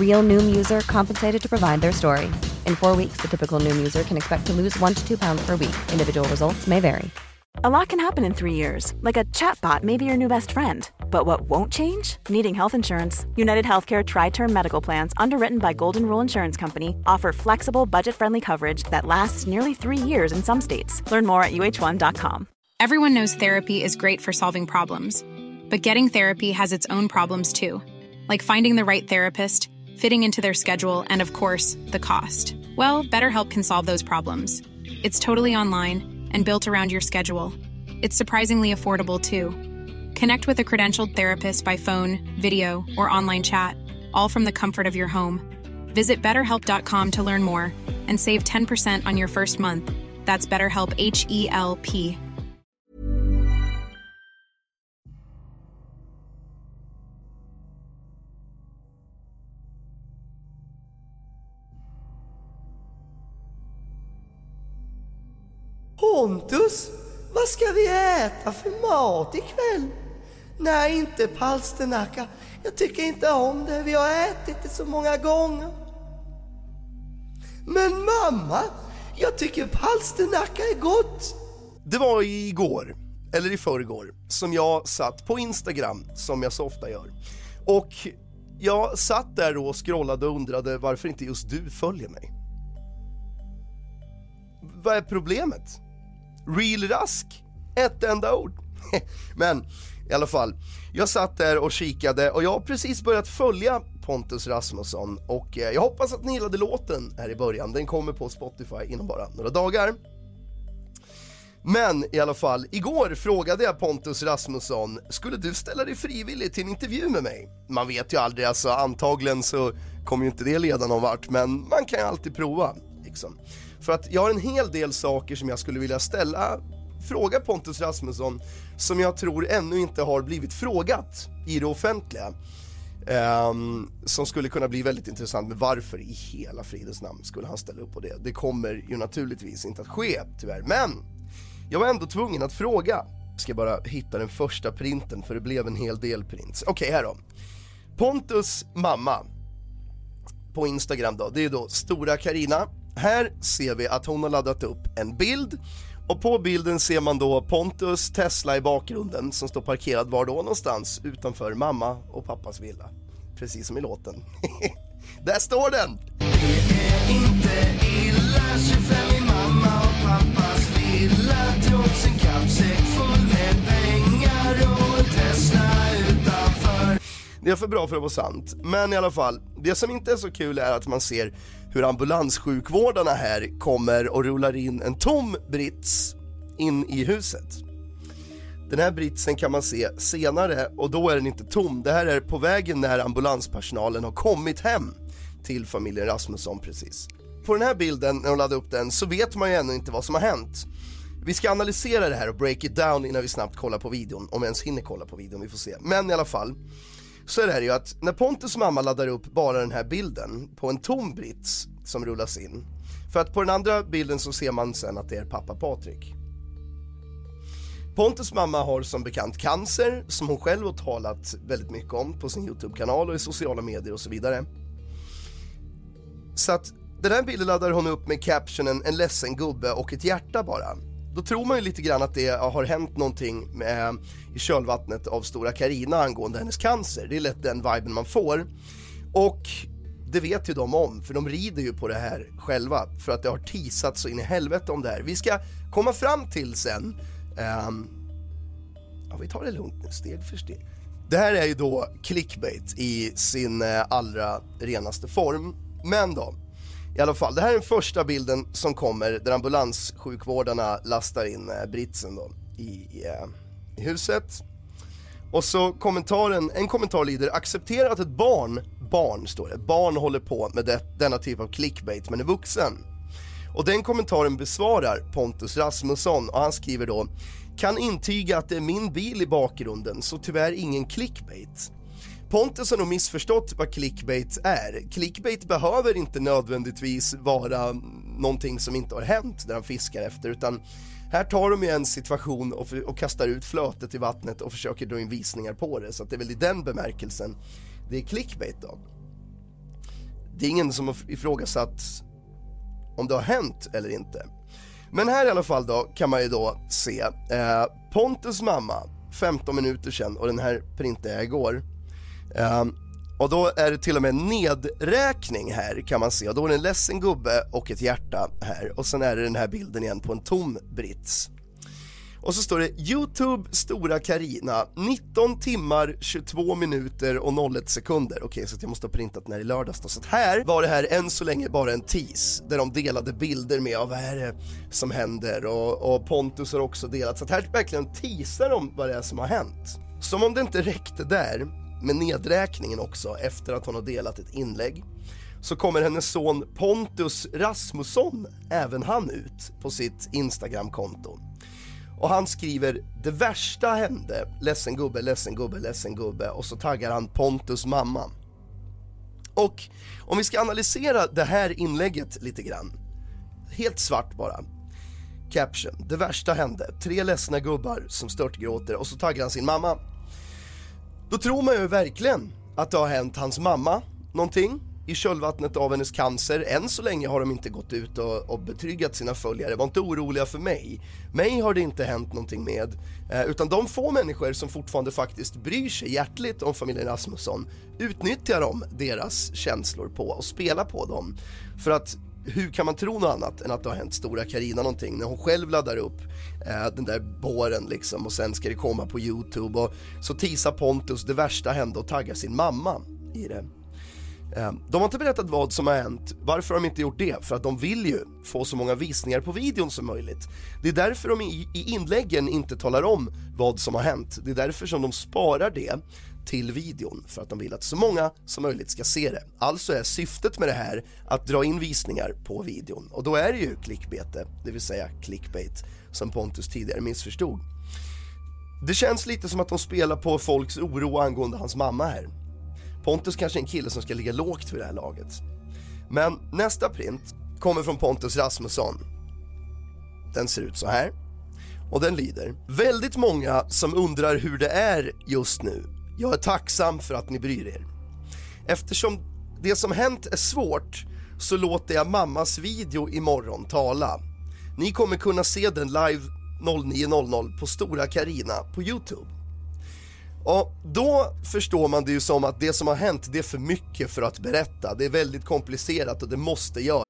Real Noom user compensated to provide their story. In four weeks, the typical Noom user can expect to lose one to two pounds per week. Individual results may vary. A lot can happen in three years, like a chatbot may be your new best friend. But what won't change? Needing health insurance. United Healthcare Tri Term Medical Plans, underwritten by Golden Rule Insurance Company, offer flexible, budget friendly coverage that lasts nearly three years in some states. Learn more at uh1.com. Everyone knows therapy is great for solving problems, but getting therapy has its own problems too, like finding the right therapist, fitting into their schedule, and of course, the cost. Well, BetterHelp can solve those problems. It's totally online and built around your schedule. It's surprisingly affordable too. Connect with a credentialed therapist by phone, video, or online chat, all from the comfort of your home. Visit betterhelp.com to learn more and save 10% on your first month. That's BetterHelp H E L P. Pontus, vad ska vi äta för mat ikväll? Nej, inte palsternacka. Jag tycker inte om det. Vi har ätit det så många gånger. Men mamma, jag tycker palsternacka är gott. Det var igår, eller i förrgår, som jag satt på Instagram, som jag så ofta gör. Och jag satt där och scrollade och undrade varför inte just du följer mig. Vad är problemet? Real Rask? Ett enda ord. Men i alla fall, jag satt där och kikade och jag har precis börjat följa Pontus Rasmusson och eh, jag hoppas att ni gillade låten här i början. Den kommer på Spotify inom bara några dagar. Men i alla fall, igår frågade jag Pontus Rasmusson, skulle du ställa dig frivillig till en intervju med mig? Man vet ju aldrig, alltså antagligen så kommer ju inte det leda någon vart, men man kan ju alltid prova. Liksom. För att jag har en hel del saker som jag skulle vilja ställa, fråga Pontus Rasmusson, som jag tror ännu inte har blivit frågat i det offentliga. Um, som skulle kunna bli väldigt intressant, men varför i hela fridens namn skulle han ställa upp på det? Det kommer ju naturligtvis inte att ske, tyvärr. Men jag var ändå tvungen att fråga. Jag ska bara hitta den första printen för det blev en hel del prints. Okej, okay, här då. Pontus mamma på Instagram då, det är då Stora Karina. Här ser vi att hon har laddat upp en bild och på bilden ser man då Pontus Tesla i bakgrunden som står parkerad var då någonstans utanför mamma och pappas villa. Precis som i låten. Där står den! Det är inte illa, 25 i mamma och pappas villa Trots en kappsäck full med pengar och en Tesla utanför Det är för bra för att vara sant, men i alla fall, det som inte är så kul är att man ser hur ambulanssjukvårdarna här kommer och rullar in en tom brits in i huset. Den här britsen kan man se senare och då är den inte tom. Det här är på vägen när ambulanspersonalen har kommit hem till familjen Rasmusson precis. På den här bilden, när de laddade upp den, så vet man ju ännu inte vad som har hänt. Vi ska analysera det här och break it down innan vi snabbt kollar på videon, om vi ens hinner kolla på videon, vi får se. Men i alla fall, så är det ju att när Pontus mamma laddar upp bara den här bilden på en tom brits som rullas in, för att på den andra bilden så ser man sen att det är pappa Patrik. Pontus mamma har som bekant cancer som hon själv har talat väldigt mycket om på sin Youtube-kanal och i sociala medier och så vidare. Så att den här bilden laddar hon upp med captionen en ledsen gubbe och ett hjärta bara. Då tror man ju lite grann att det har hänt någonting med, eh, i kölvattnet av stora Karina angående hennes cancer. Det är lätt den viben man får. Och det vet ju de om, för de rider ju på det här själva för att det har teasats så in i helvete om det här. Vi ska komma fram till sen Um, ja, vi tar det lugnt nu, steg för steg. Det här är ju då clickbait i sin eh, allra renaste form. Men då, i alla fall, det här är den första bilden som kommer där ambulanssjukvårdarna lastar in eh, britsen då i, i, eh, i huset. Och så kommentaren, en kommentar lyder acceptera att ett barn barn, står det. Barn håller på med det, denna typ av clickbait men är vuxen. Och den kommentaren besvarar Pontus Rasmusson och han skriver då kan intyga att det är min bil i bakgrunden så tyvärr ingen clickbait. Pontus har nog missförstått vad clickbait är. Clickbait behöver inte nödvändigtvis vara någonting som inte har hänt där han fiskar efter utan här tar de ju en situation och, och kastar ut flötet i vattnet och försöker dra in visningar på det så att det är väl i den bemärkelsen det är clickbait då. Det är ingen som har ifrågasatt om det har hänt eller inte. Men här i alla fall då kan man ju då se eh, Pontus mamma 15 minuter sedan och den här printade jag igår. Um, och då är det till och med nedräkning här kan man se och då är det en ledsen gubbe och ett hjärta här och sen är det den här bilden igen på en tom brits. Och så står det Youtube Stora Karina 19 timmar 22 minuter och 01 sekunder. Okej, okay, så jag måste ha printat den här i lördags då. Så här var det här än så länge bara en tease där de delade bilder med av vad är det som händer och, och Pontus har också delat. Så att här verkligen teasar de vad det är som har hänt. Som om det inte räckte där med nedräkningen också efter att hon har delat ett inlägg så kommer hennes son Pontus Rasmusson även han ut på sitt Instagramkonto. Och han skriver “Det värsta hände, ledsen gubbe, ledsen gubbe, ledsen gubbe” och så taggar han Pontus mamma. Och om vi ska analysera det här inlägget lite grann, helt svart bara. Caption, det värsta hände, tre ledsna gubbar som störtgråter och så taggar han sin mamma. Då tror man ju verkligen att det har hänt hans mamma någonting i kölvattnet av hennes cancer. Än så länge har de inte gått ut och, och betryggat sina följare, var inte oroliga för mig. Mig har det inte hänt någonting med, eh, utan de få människor som fortfarande faktiskt bryr sig hjärtligt om familjen Rasmusson utnyttjar de deras känslor på och spelar på dem. För att hur kan man tro något annat än att det har hänt stora Karina någonting när hon själv laddar upp eh, den där båren liksom och sen ska det komma på Youtube och så tisar Pontus det värsta hände och taggar sin mamma i det. Eh, de har inte berättat vad som har hänt, varför har de inte gjort det? För att de vill ju få så många visningar på videon som möjligt. Det är därför de i inläggen inte talar om vad som har hänt, det är därför som de sparar det till videon för att de vill att så många som möjligt ska se det. Alltså är syftet med det här att dra in visningar på videon och då är det ju klickbete, det vill säga clickbait, som Pontus tidigare missförstod. Det känns lite som att de spelar på folks oro angående hans mamma här. Pontus kanske är en kille som ska ligga lågt vid det här laget. Men nästa print kommer från Pontus Rasmusson. Den ser ut så här. Och den lyder. Väldigt många som undrar hur det är just nu. Jag är tacksam för att ni bryr er. Eftersom det som hänt är svårt så låter jag mammas video imorgon tala. Ni kommer kunna se den live 09.00 på Stora Karina på Youtube. Ja, då förstår man det ju som att det som har hänt, det är för mycket för att berätta. Det är väldigt komplicerat och det måste göras.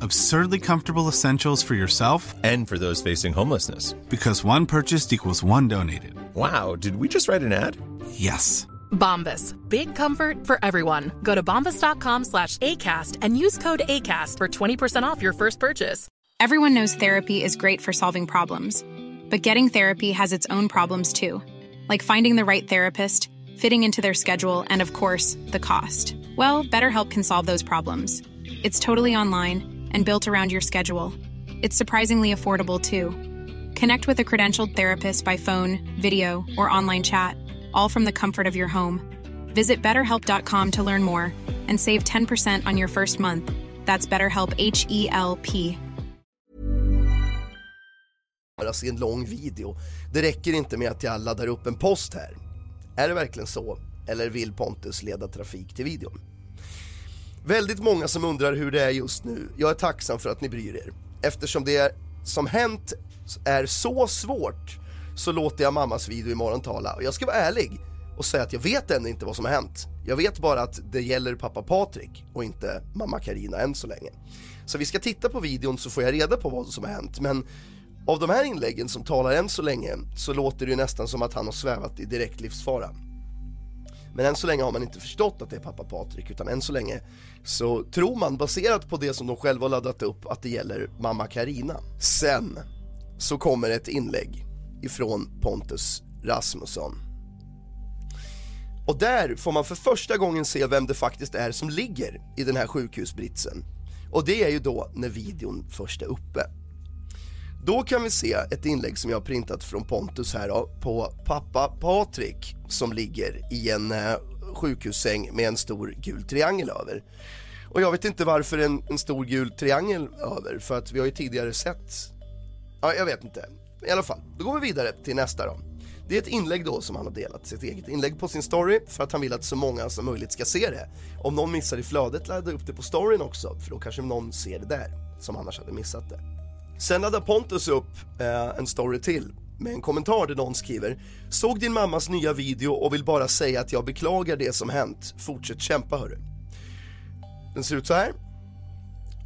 Absurdly comfortable essentials for yourself and for those facing homelessness. Because one purchased equals one donated. Wow, did we just write an ad? Yes. Bombas. Big comfort for everyone. Go to bombas.com slash ACAST and use code ACAST for 20% off your first purchase. Everyone knows therapy is great for solving problems, but getting therapy has its own problems too, like finding the right therapist, fitting into their schedule, and of course, the cost. Well, BetterHelp can solve those problems. It's totally online and built around your schedule. It's surprisingly affordable too. Connect with a credentialed therapist by phone, video, or online chat, all from the comfort of your home. Visit betterhelp.com to learn more and save 10% on your first month. That's BetterHelp H E L P. en lång video. Det räcker inte med att jag laddar upp en post här. Är det verkligen så? eller vill Pontus leda trafik till videon? Väldigt många som undrar hur det är just nu. Jag är tacksam för att ni bryr er. Eftersom det som hänt är så svårt så låter jag mammas video imorgon tala. Och jag ska vara ärlig och säga att jag vet ännu inte vad som har hänt. Jag vet bara att det gäller pappa Patrik och inte mamma Karina än så länge. Så vi ska titta på videon så får jag reda på vad som har hänt. Men av de här inläggen som talar än så länge så låter det ju nästan som att han har svävat i direkt livsfara. Men än så länge har man inte förstått att det är pappa Patrik utan än så länge så tror man baserat på det som de själva har laddat upp att det gäller mamma Karina. Sen så kommer ett inlägg ifrån Pontus Rasmusson. Och där får man för första gången se vem det faktiskt är som ligger i den här sjukhusbritsen. Och det är ju då när videon först är uppe. Då kan vi se ett inlägg som jag har printat från Pontus här då, på pappa Patrik som ligger i en eh, sjukhussäng med en stor gul triangel över. Och jag vet inte varför en, en stor gul triangel över, för att vi har ju tidigare sett, ja jag vet inte. I alla fall, då går vi vidare till nästa då. Det är ett inlägg då som han har delat, sitt eget inlägg på sin story för att han vill att så många som möjligt ska se det. Om någon missar i flödet, ladda upp det på storyn också för då kanske någon ser det där som annars hade missat det. Sen laddar Pontus upp eh, en story till med en kommentar där någon skriver Såg din mammas nya video och vill bara säga att jag beklagar det som hänt. Fortsätt kämpa hörru. Den ser ut så här.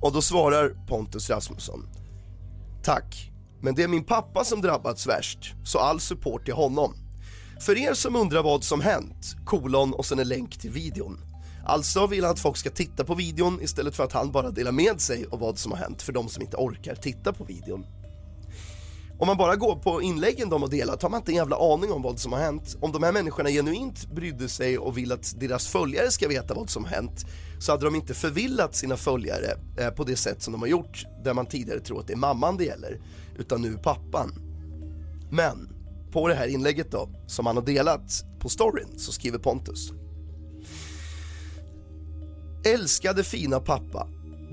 Och då svarar Pontus Rasmusson Tack, men det är min pappa som drabbats värst, så all support till honom. För er som undrar vad som hänt, kolon och sen en länk till videon. Alltså vill han att folk ska titta på videon istället för att han bara delar med sig av vad som har hänt för de som inte orkar titta på videon. Om man bara går på inläggen de har delat har man inte en jävla aning om vad som har hänt. Om de här människorna genuint brydde sig och vill att deras följare ska veta vad som har hänt så hade de inte förvillat sina följare eh, på det sätt som de har gjort där man tidigare tror att det är mamman det gäller utan nu pappan. Men på det här inlägget då som han har delat på storyn så skriver Pontus Älskade fina pappa.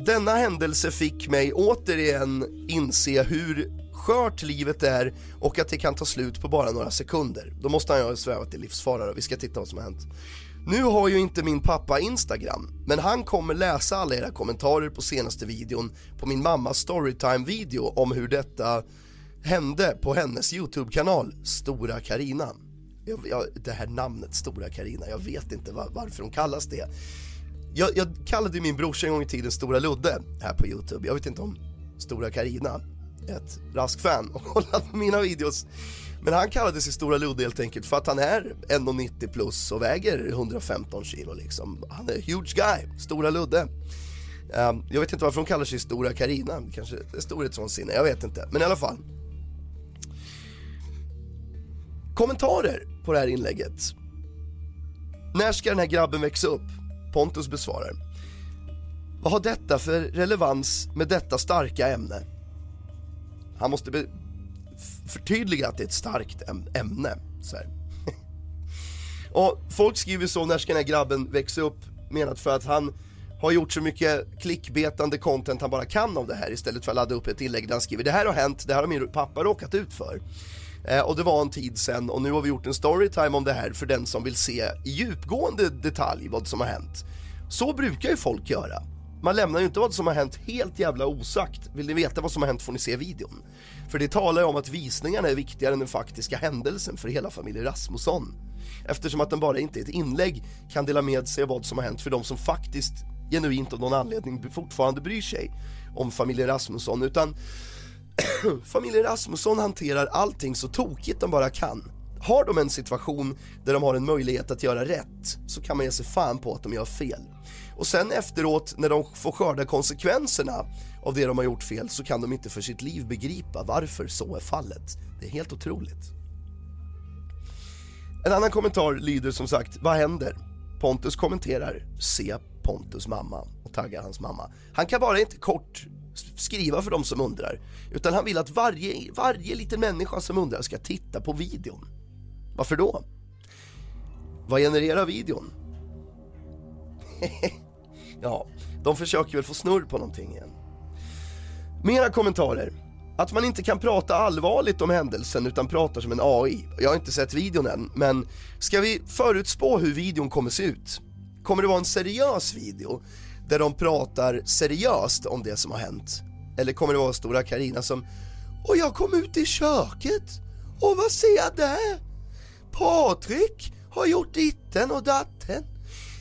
Denna händelse fick mig återigen inse hur skört livet är och att det kan ta slut på bara några sekunder. Då måste han ju ha svävat i livsfara vi ska titta vad som har hänt. Nu har ju inte min pappa Instagram, men han kommer läsa alla era kommentarer på senaste videon på min mammas storytime-video om hur detta hände på hennes YouTube-kanal, Stora Karina. Jag, jag, det här namnet Stora Karina, jag vet inte var, varför hon kallas det. Jag, jag kallade min brorsa en gång i tiden Stora Ludde här på Youtube. Jag vet inte om Stora Karina är ett rask-fan och kollat på mina videos. Men han kallade sig Stora Ludde helt enkelt för att han är 1,90 plus och väger 115 kilo liksom. Han är huge guy, Stora Ludde. Um, jag vet inte varför hon kallar sig Stora Karina, kanske är storhetsvansinne, jag vet inte. Men i alla fall. Kommentarer på det här inlägget. När ska den här grabben växa upp? Pontus besvarar. Vad har detta för relevans med detta starka ämne? Han måste be- förtydliga att det är ett starkt ämne. Så och folk skriver så, när ska den här grabben växa upp? Menat för att han har gjort så mycket klickbetande content han bara kan av det här istället för att ladda upp ett inlägg där han skriver det här har hänt, det här har min pappa råkat ut för. Eh, och det var en tid sen och nu har vi gjort en storytime om det här för den som vill se i djupgående detalj vad som har hänt. Så brukar ju folk göra. Man lämnar ju inte vad som har hänt helt jävla osagt. Vill ni veta vad som har hänt får ni se videon. För det talar ju om att visningarna är viktigare än den faktiska händelsen för hela familjen Rasmusson. Eftersom att den bara inte är ett inlägg kan dela med sig av vad som har hänt för de som faktiskt genuint av någon anledning fortfarande bryr sig om familjen Rasmusson utan familjen Rasmusson hanterar allting så tokigt de bara kan. Har de en situation där de har en möjlighet att göra rätt så kan man ge sig fan på att de gör fel. Och sen efteråt när de får skörda konsekvenserna av det de har gjort fel så kan de inte för sitt liv begripa varför så är fallet. Det är helt otroligt. En annan kommentar lyder som sagt, vad händer? Pontus kommenterar, se Pontus mamma och taggar hans mamma. Han kan bara inte kort skriva för de som undrar, utan han vill att varje, varje liten människa som undrar ska titta på videon. Varför då? Vad genererar videon? ja, de försöker väl få snurr på någonting igen. Mera kommentarer. Att man inte kan prata allvarligt om händelsen utan pratar som en AI. Jag har inte sett videon än, men ska vi förutspå hur videon kommer se ut? Kommer det vara en seriös video där de pratar seriöst om det som har hänt? Eller kommer det vara stora Karina som Och jag kom ut i köket och vad ser jag där? Patrik har gjort ditten och datten.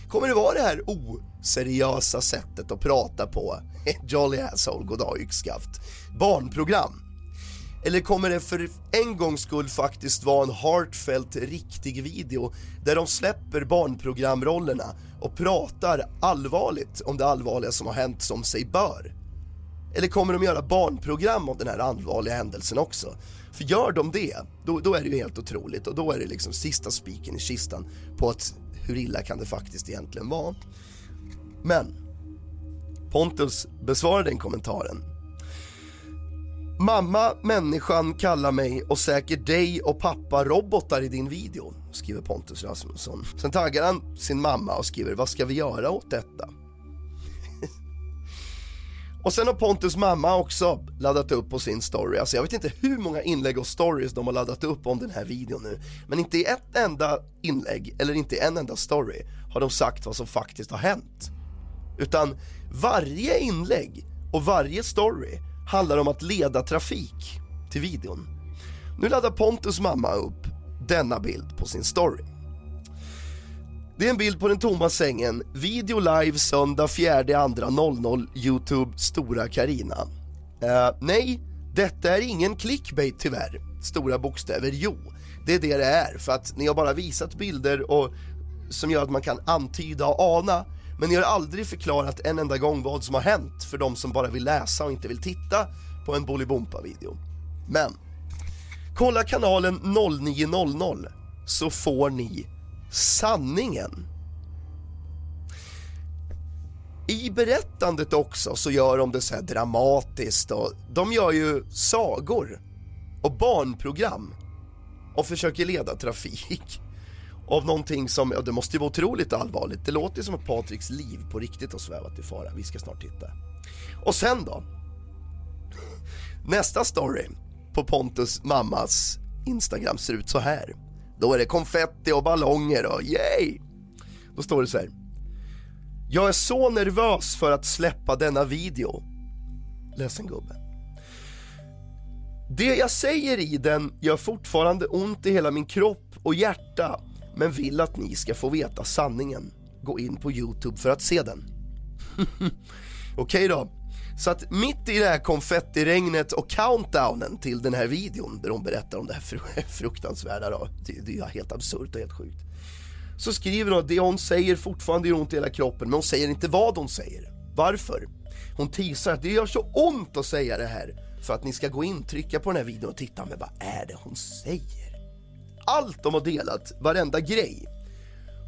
Kommer det vara det här oseriösa sättet att prata på? Jolly asshole, goddag yxskaft. Barnprogram. Eller kommer det för en gångs skull faktiskt vara en heartfelt riktig video där de släpper barnprogramrollerna och pratar allvarligt om det allvarliga som har hänt som sig bör? Eller kommer de göra barnprogram av den här allvarliga händelsen också? För gör de det, då, då är det ju helt otroligt och då är det liksom sista spiken i kistan på att hur illa kan det faktiskt egentligen vara? Men Pontus besvarar den kommentaren. Mamma, människan kallar mig och säkert dig och pappa robotar i din video, skriver Pontus Rasmusson. Sen taggar han sin mamma och skriver, vad ska vi göra åt detta? och sen har Pontus mamma också laddat upp på sin story. Alltså jag vet inte hur många inlägg och stories de har laddat upp om den här videon nu. Men inte i ett enda inlägg, eller inte i en enda story, har de sagt vad som faktiskt har hänt. Utan varje inlägg och varje story handlar om att leda trafik till videon. Nu laddar Pontus mamma upp denna bild på sin story. Det är en bild på den tomma sängen, video live söndag 4.2.00 Youtube Stora Karina. Uh, eh, nej, detta är ingen clickbait tyvärr. Stora bokstäver, jo. Det är det det är, för att ni har bara visat bilder och, som gör att man kan antyda och ana men ni har aldrig förklarat en enda gång vad som har hänt för de som bara vill läsa och inte vill titta på en Bolibompa-video. Men, kolla kanalen 0900 så får ni sanningen. I berättandet också så gör de det så här dramatiskt och de gör ju sagor och barnprogram och försöker leda trafik av någonting som, ja det måste ju vara otroligt allvarligt. Det låter ju som att Patriks liv på riktigt har svävat i fara. Vi ska snart titta. Och sen då? Nästa story på Pontus mammas Instagram ser ut så här. Då är det konfetti och ballonger och yay! Då står det så här. Jag är så nervös för att släppa denna video. Ledsen gubbe. Det jag säger i den gör fortfarande ont i hela min kropp och hjärta men vill att ni ska få veta sanningen. Gå in på Youtube för att se den. Okej okay då. Så att mitt i det här konfettiregnet och countdownen till den här videon där hon berättar om det här fruktansvärda då, det, det är helt absurt och helt sjukt. Så skriver hon att det hon säger fortfarande gör ont i hela kroppen men hon säger inte vad hon säger. Varför? Hon teasar att det gör så ont att säga det här för att ni ska gå in, trycka på den här videon och titta, men vad är det hon säger? allt de har delat, varenda grej,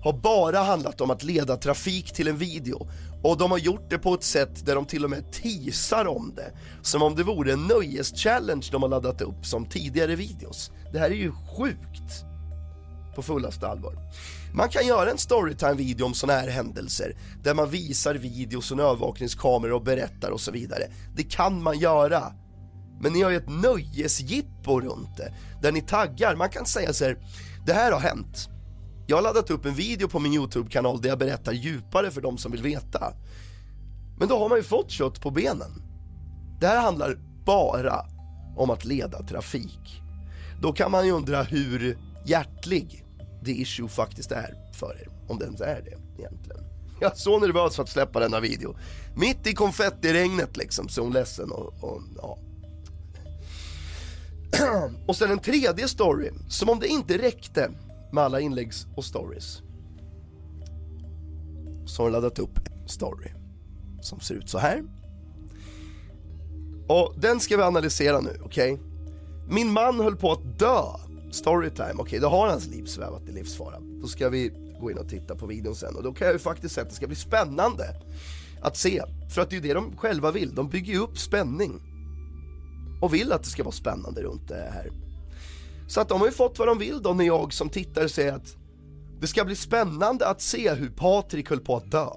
har bara handlat om att leda trafik till en video. Och de har gjort det på ett sätt där de till och med teasar om det. Som om det vore en nöjeschallenge de har laddat upp som tidigare videos. Det här är ju sjukt på fullaste allvar. Man kan göra en storytime-video om sådana här händelser där man visar videos och övervakningskameror och berättar och så vidare. Det kan man göra. Men ni har ju ett nöjesjippo runt det, där ni taggar. Man kan säga så här, det här har hänt. Jag har laddat upp en video på min YouTube-kanal där jag berättar djupare för de som vill veta. Men då har man ju fått kött på benen. Det här handlar bara om att leda trafik. Då kan man ju undra hur hjärtlig the issue faktiskt är för er, om det ens är det egentligen. Jag är så nervös för att släppa denna video. Mitt i konfettiregnet liksom, så hon ledsen och, och ja, och sen en tredje story, som om det inte räckte med alla inläggs och stories. Så har laddat upp en story som ser ut så här. Och den ska vi analysera nu, okej? Okay? Min man höll på att dö. Storytime, okej, okay, då har hans liv svävat i livsfara. Då ska vi gå in och titta på videon sen och då kan jag ju faktiskt säga att det ska bli spännande att se. För att det är ju det de själva vill, de bygger ju upp spänning och vill att det ska vara spännande runt det här. Så att de har ju fått vad de vill då när jag som tittare säger att det ska bli spännande att se hur Patrik höll på att dö.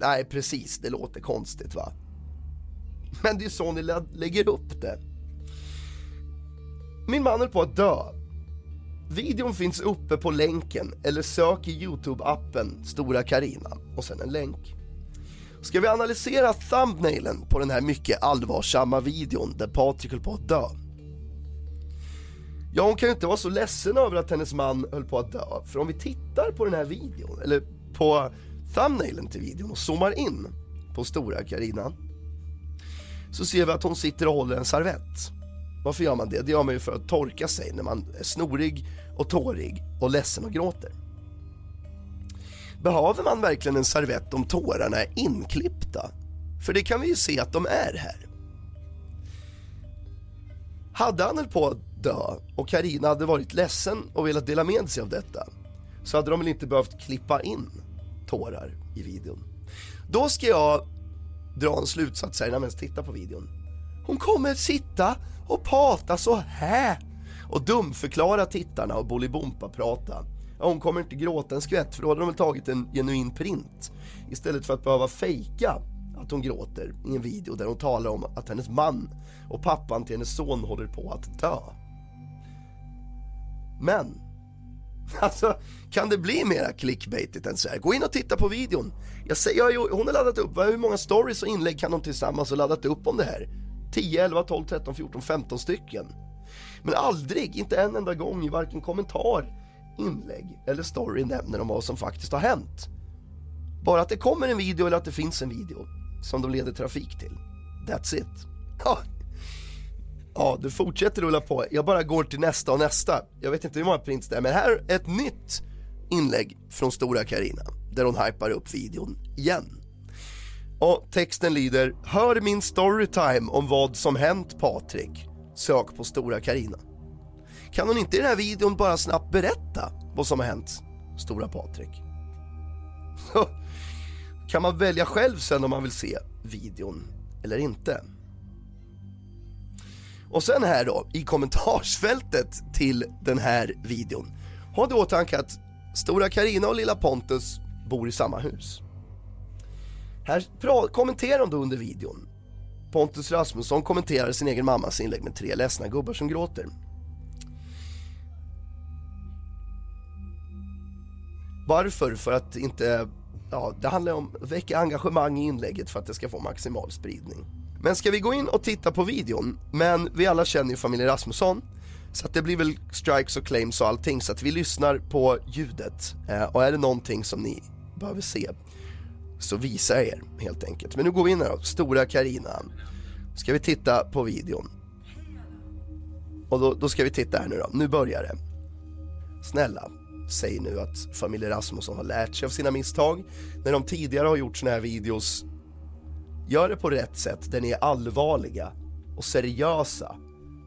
Nej precis, det låter konstigt va? Men det är så ni lä- lägger upp det. Min man höll på att dö. Videon finns uppe på länken eller sök i Youtube-appen Stora Karina och sen en länk. Ska vi analysera thumbnailen på den här mycket allvarsamma videon där Patrik höll på att dö? Ja, hon kan ju inte vara så ledsen över att hennes man höll på att dö. För om vi tittar på den här videon, eller på thumbnailen till videon och zoomar in på stora Karina så ser vi att hon sitter och håller en servett. Varför gör man det? Det gör man ju för att torka sig när man är snorig och tårig och ledsen och gråter. Behöver man verkligen en servett om tårarna är inklippta? För det kan vi ju se att de är här. Hade han höll på att dö och Karina hade varit ledsen och velat dela med sig av detta så hade de väl inte behövt klippa in tårar i videon. Då ska jag dra en slutsats här innan vi ens tittar på videon. Hon kommer sitta och prata så här och dumförklara tittarna och Bolibompa-prata. Ja, hon kommer inte gråta en skvätt för då hade de väl tagit en genuin print istället för att behöva fejka att hon gråter i en video där hon talar om att hennes man och pappan till hennes son håller på att dö. Men, alltså kan det bli mera clickbaitigt än så här? Gå in och titta på videon. Jag säger, jag, hon har laddat upp, hur många stories och inlägg kan de tillsammans ha laddat upp om det här? 10, 11, 12, 13, 14, 15 stycken. Men aldrig, inte en enda gång i varken kommentar, inlägg eller story nämner de vad som faktiskt har hänt. Bara att det kommer en video eller att det finns en video som de leder trafik till. That's it. Ja, det fortsätter rulla på. Jag bara går till nästa och nästa. Jag vet inte hur många prints det är, men här är ett nytt inlägg från Stora Karina där hon hypar upp videon igen. Och texten lyder Hör min storytime om vad som hänt Patrik. Sök på Stora Karina. Kan hon inte i den här videon bara snabbt berätta vad som har hänt Stora Patrik? Kan man välja själv sen om man vill se videon eller inte. Och sen här då, i kommentarsfältet till den här videon. Ha då i åtanke att Stora Karina och Lilla Pontus bor i samma hus. Här kommenterar de då under videon. Pontus Rasmusson kommenterar sin egen mammas inlägg med tre ledsna gubbar som gråter. Varför? För att inte, ja det handlar om att väcka engagemang i inlägget för att det ska få maximal spridning. Men ska vi gå in och titta på videon, men vi alla känner ju familjen Rasmusson, så att det blir väl strikes och claims och allting, så att vi lyssnar på ljudet. Eh, och är det någonting som ni behöver se, så visar jag er helt enkelt. Men nu går vi in här då, Stora Karina. Ska vi titta på videon. Och då, då ska vi titta här nu då, nu börjar det. Snälla, säg nu att familjen Rasmusson har lärt sig av sina misstag när de tidigare har gjort såna här videos. Gör det på rätt sätt, där ni är allvarliga och seriösa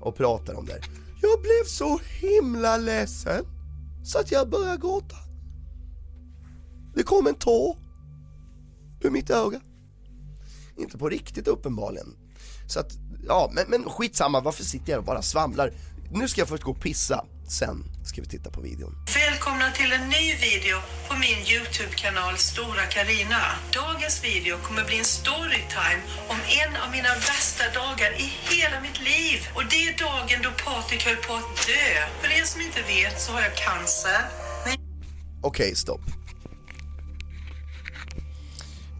och pratar om det. Jag blev så himla ledsen så att jag började gråta. Det kom en tår ur mitt öga. Inte på riktigt uppenbarligen. Så att, ja men, men skitsamma, varför sitter jag och bara svamlar? Nu ska jag först gå och pissa, sen ska vi titta på videon. Välkomna till en ny video på min Youtube-kanal Stora Karina. Dagens video kommer bli en storytime om en av mina värsta dagar i hela mitt liv. Och det är dagen då Patrik höll på att dö. För er som inte vet så har jag cancer. Men Okej, stopp.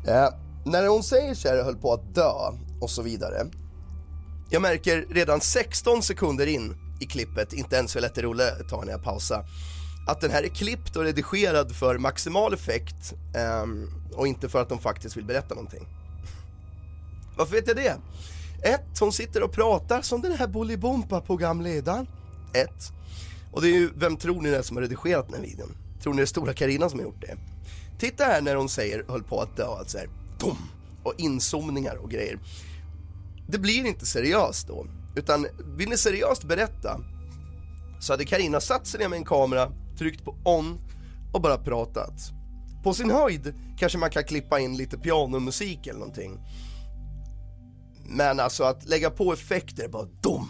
Eh, när hon säger så här, höll på att dö och så vidare. Jag märker redan 16 sekunder in i klippet, inte ens för lätt Rolle ett tag när jag pausar, att den här är klippt och redigerad för maximal effekt um, och inte för att de faktiskt vill berätta någonting. Varför vet jag det? Ett, hon sitter och pratar som den här Bolibompa-programledaren. Ett. Och det är ju, vem tror ni det är som har redigerat den här videon? Tror ni det är Stora Karina som har gjort det? Titta här när hon säger höll på att dö, alltså här, dom! och inzoomningar och grejer. Det blir inte seriöst då, utan vill ni seriöst berätta så hade Karina satt sig ner med en kamera, tryckt på on och bara pratat. På sin höjd kanske man kan klippa in lite pianomusik eller någonting. Men alltså att lägga på effekter, bara dum.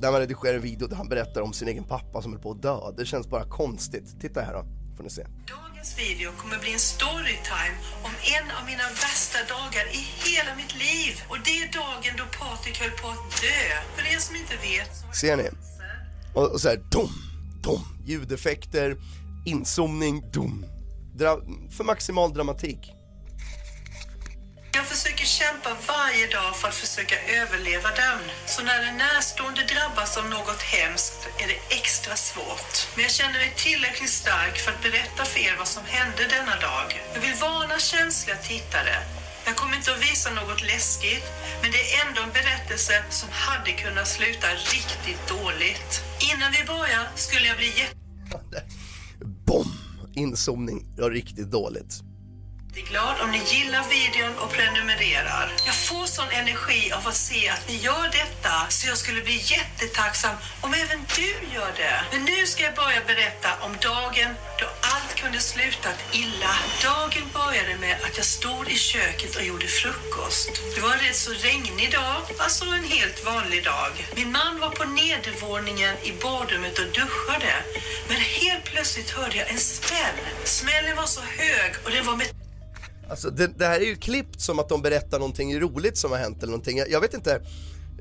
När man redigerar en video där han berättar om sin egen pappa som är på att dö. Det känns bara konstigt. Titta här då får ni se. Dagens video kommer bli en storytime om en av mina värsta dagar i hela mitt liv. Och det är dagen då Patrik höll på att dö. För er som inte vet så Ser ni? Och, och så här, dum, dum, ljudeffekter, inzoomning, dum. Dra för maximal dramatik. Jag varje dag för att försöka överleva den. Så när en närstående drabbas av något hemskt är det extra svårt. Men jag känner mig tillräckligt stark för att berätta för er vad som hände denna dag. Jag vill varna känsliga tittare. Jag kommer inte att visa något läskigt, men det är ändå en berättelse som hade kunnat sluta riktigt dåligt. Innan vi börjar skulle jag bli jätte Bom! Inzoomning, ja riktigt dåligt glad om ni gillar videon och prenumererar. Jag får sån energi av att se att ni gör detta så jag skulle bli jättetacksam om även du gör det. Men nu ska jag börja berätta om dagen då allt kunde slutat illa. Dagen började med att jag stod i köket och gjorde frukost. Det var en rätt så regnig dag, alltså en helt vanlig dag. Min man var på nedervåningen i badrummet och duschade. Men helt plötsligt hörde jag en smäll. Smällen var så hög och den var med Alltså det, det här är ju klippt som att de berättar någonting roligt som har hänt eller någonting. Jag, jag vet inte,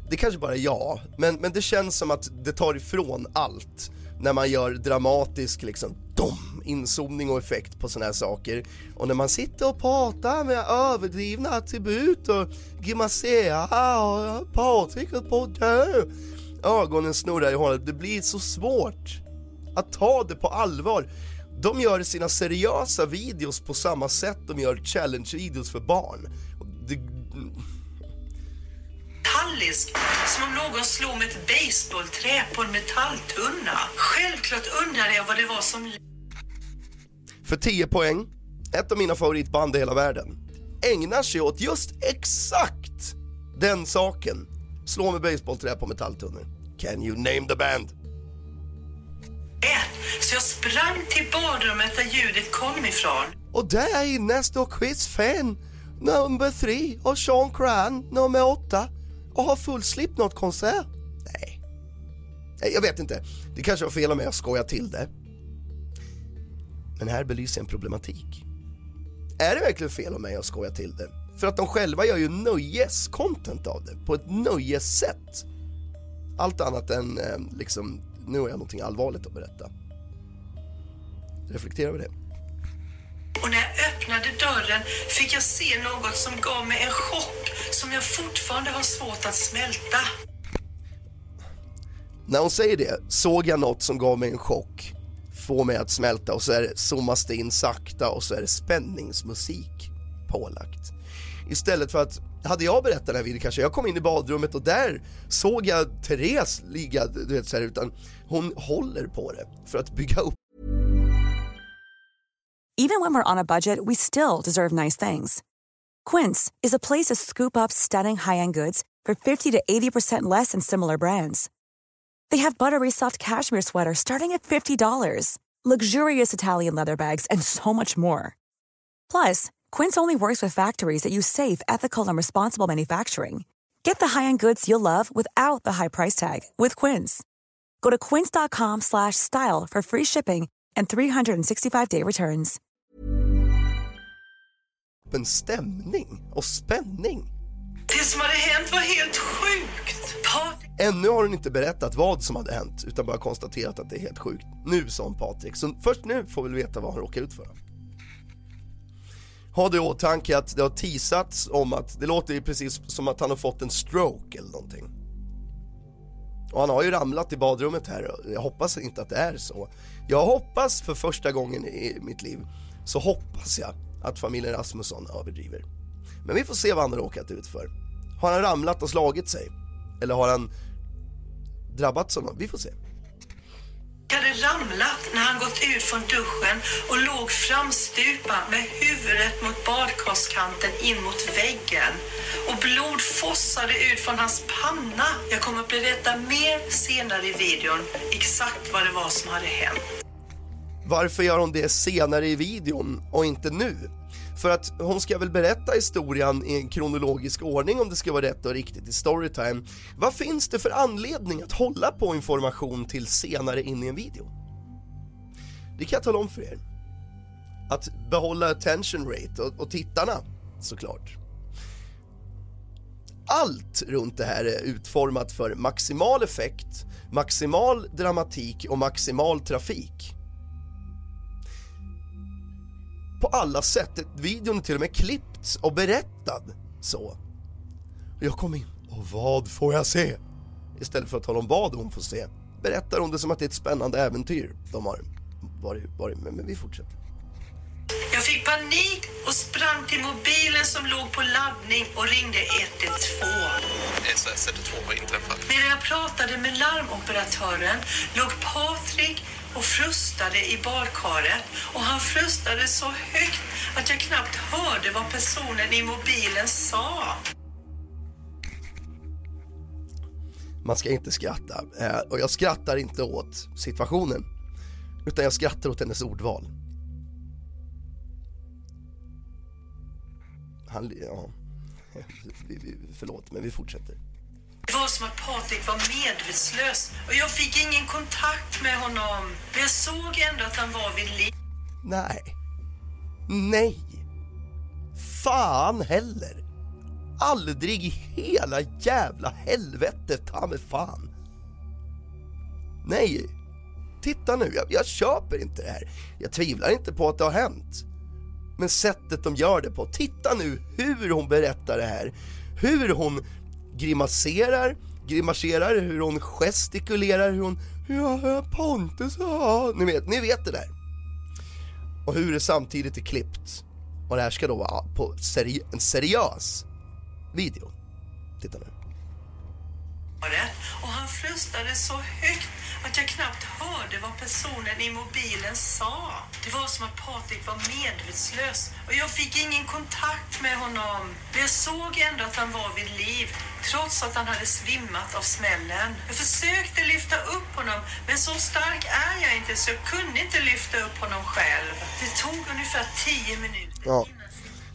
det kanske bara är jag, men, men det känns som att det tar ifrån allt när man gör dramatisk liksom dom, inzoomning och effekt på sådana här saker. Och när man sitter och pratar med överdrivna attribut och grimaserar och Patrik och på dö. Ögonen snurrar i hålet, det blir så svårt att ta det på allvar. De gör sina seriösa videos på samma sätt de gör challenge-videos för barn. Det, metallisk, som om någon slog med ett baseballträ på en metalltunna. Självklart undrade jag vad det var som för 10 poäng, ett av mina favoritband i hela världen, ägnar sig åt just exakt den saken. Slå med baseballträ på metalltunnor. Can you name the band? Ett, Så jag sprang till badrummet där ljudet kom ifrån. Och där inne står Chris Fenn, nummer tre och Sean Cran, nummer åtta, och har full Slipknot-konsert. Nej. Nej, jag vet inte. Det kanske var fel av mig att skoja till det. Men här belyser en problematik. Är det verkligen fel av mig att skoja till det? För att de själva gör ju nöjes-content av det, på ett nöjessätt. Allt annat än eh, liksom, nu har jag någonting allvarligt att berätta. Reflektera över det. Och när jag öppnade dörren fick jag se något som gav mig en chock som jag fortfarande har svårt att smälta. När hon säger det såg jag något som gav mig en chock, får mig att smälta och så är det, zoomas det in sakta och så är det spänningsmusik pålagt. Istället för att, hade jag berättat den här videon kanske jag kom in i badrummet och där såg jag Therese ligga, du vet så här, utan hon håller på det för att bygga upp Even when we're on a budget, we still deserve nice things. Quince is a place to scoop up stunning high-end goods for 50 to 80% less than similar brands. They have buttery soft cashmere sweaters starting at $50, luxurious Italian leather bags, and so much more. Plus, Quince only works with factories that use safe, ethical, and responsible manufacturing. Get the high-end goods you'll love without the high price tag with Quince. Go to quince.com slash style for free shipping and 365-day returns. en stämning och spänning. Det som hade hänt var helt sjukt. Patrik Ännu har hon inte berättat vad som hade hänt utan bara konstaterat att det är helt sjukt. Nu sa hon Patrik, så först nu får vi veta vad han råkar ut för. Ha det i åtanke att det har tisats om att det låter ju precis som att han har fått en stroke eller någonting. Och han har ju ramlat i badrummet här jag hoppas inte att det är så. Jag hoppas för första gången i mitt liv så hoppas jag att familjen Rasmusson överdriver. Men vi får se vad han har råkat ut för. Har han ramlat och slagit sig? Eller har han drabbats av något? Vi får se hade ramlat när han gått ut från duschen och låg framstupa med huvudet mot badkarskanten in mot väggen. Och blod fossade ut från hans panna. Jag kommer att berätta mer senare i videon exakt vad det var som hade hänt. Varför gör hon det senare i videon och inte nu? För att hon ska väl berätta historien i en kronologisk ordning om det ska vara rätt och riktigt i storytime. Vad finns det för anledning att hålla på information till senare in i en video? Det kan jag tala om för er. att behålla attention rate och, och tittarna såklart. Allt runt det här är utformat för maximal effekt, maximal dramatik och maximal trafik. På alla sätt. Videon är till och med klippt och berättad så. Jag kom in och vad får jag se? Istället för att tala om vad hon får se berättar hon det som att det är ett spännande äventyr de har varit, varit med. Men vi fortsätter. Jag fick panik och sprang till mobilen som låg på laddning och ringde 112. SOS 112 har inträffat. Medan jag pratade med larmoperatören låg Patrik och frustade i badkaret och han frustade så högt att jag knappt hörde vad personen i mobilen sa. Man ska inte skratta eh, och jag skrattar inte åt situationen utan jag skrattar åt hennes ordval. Han, ja, förlåt men vi fortsätter. Det var som att Patrik var medvetslös och jag fick ingen kontakt med honom. Men jag såg ändå att han var vid liv. Nej. Nej. Fan heller. Aldrig i hela jävla helvetet, ta mig fan. Nej. Titta nu, jag, jag köper inte det här. Jag tvivlar inte på att det har hänt. Men sättet de gör det på, titta nu hur hon berättar det här. Hur hon grimaserar, grimaserar, hur hon gestikulerar, hur hon Ja, Pontus, ja. Ni vet, ni vet det där. Och hur det samtidigt är klippt. Och det här ska då vara på seri en seriös video. Titta nu. Och han frustade så högt att jag knappt hörde vad personen i mobilen sa. Det var som att Patrik var medvetslös och jag fick ingen kontakt med honom. Men jag såg ändå att han var vid liv trots att han hade svimmat av smällen. Jag försökte lyfta upp honom men så stark är jag inte så jag kunde inte lyfta upp honom själv. Det tog ungefär tio minuter. Ja.